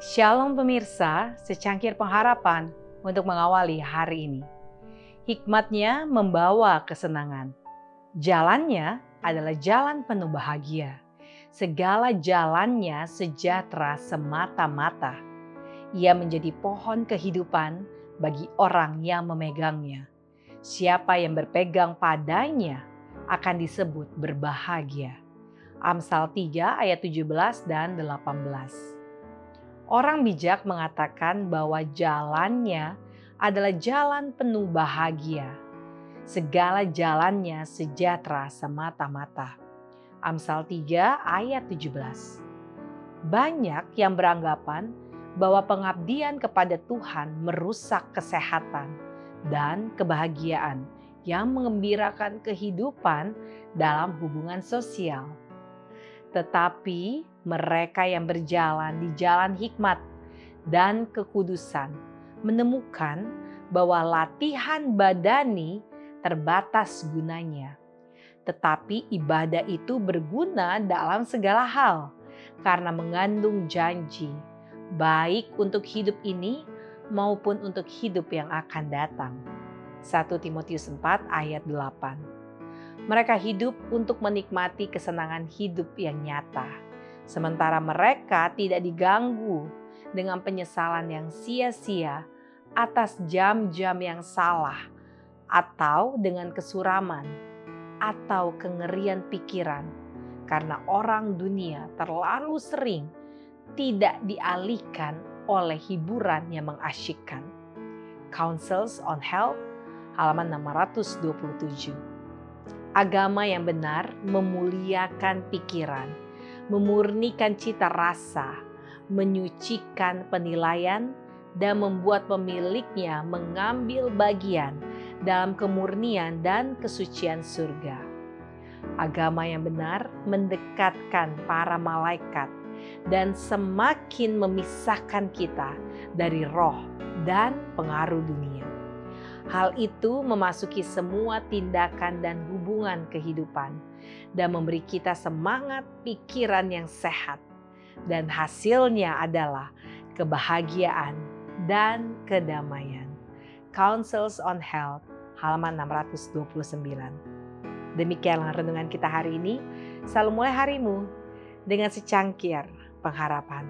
Shalom pemirsa, secangkir pengharapan untuk mengawali hari ini. Hikmatnya membawa kesenangan. Jalannya adalah jalan penuh bahagia. Segala jalannya sejahtera semata-mata. Ia menjadi pohon kehidupan bagi orang yang memegangnya. Siapa yang berpegang padanya akan disebut berbahagia. Amsal 3 ayat 17 dan 18. Orang bijak mengatakan bahwa jalannya adalah jalan penuh bahagia. Segala jalannya sejahtera semata-mata. Amsal 3 ayat 17. Banyak yang beranggapan bahwa pengabdian kepada Tuhan merusak kesehatan dan kebahagiaan yang mengembirakan kehidupan dalam hubungan sosial. Tetapi mereka yang berjalan di jalan hikmat dan kekudusan menemukan bahwa latihan badani terbatas gunanya. Tetapi ibadah itu berguna dalam segala hal karena mengandung janji, baik untuk hidup ini maupun untuk hidup yang akan datang. 1 Timotius 4 ayat 8 Mereka hidup untuk menikmati kesenangan hidup yang nyata sementara mereka tidak diganggu dengan penyesalan yang sia-sia atas jam-jam yang salah, atau dengan kesuraman, atau kengerian pikiran, karena orang dunia terlalu sering tidak dialihkan oleh hiburan yang mengasyikkan. Councils on Health, halaman 627. Agama yang benar memuliakan pikiran memurnikan cita rasa, menyucikan penilaian, dan membuat pemiliknya mengambil bagian dalam kemurnian dan kesucian surga. Agama yang benar mendekatkan para malaikat dan semakin memisahkan kita dari roh dan pengaruh dunia. Hal itu memasuki semua tindakan dan hubungan kehidupan dan memberi kita semangat pikiran yang sehat. Dan hasilnya adalah kebahagiaan dan kedamaian. Councils on Health halaman 629. Demikianlah renungan kita hari ini. Selalu mulai harimu dengan secangkir pengharapan.